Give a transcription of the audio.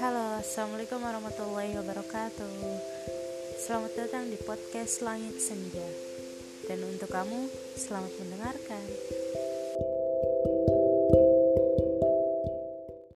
Halo, Assalamualaikum warahmatullahi wabarakatuh. Selamat datang di podcast Langit Senja. Dan untuk kamu, selamat mendengarkan.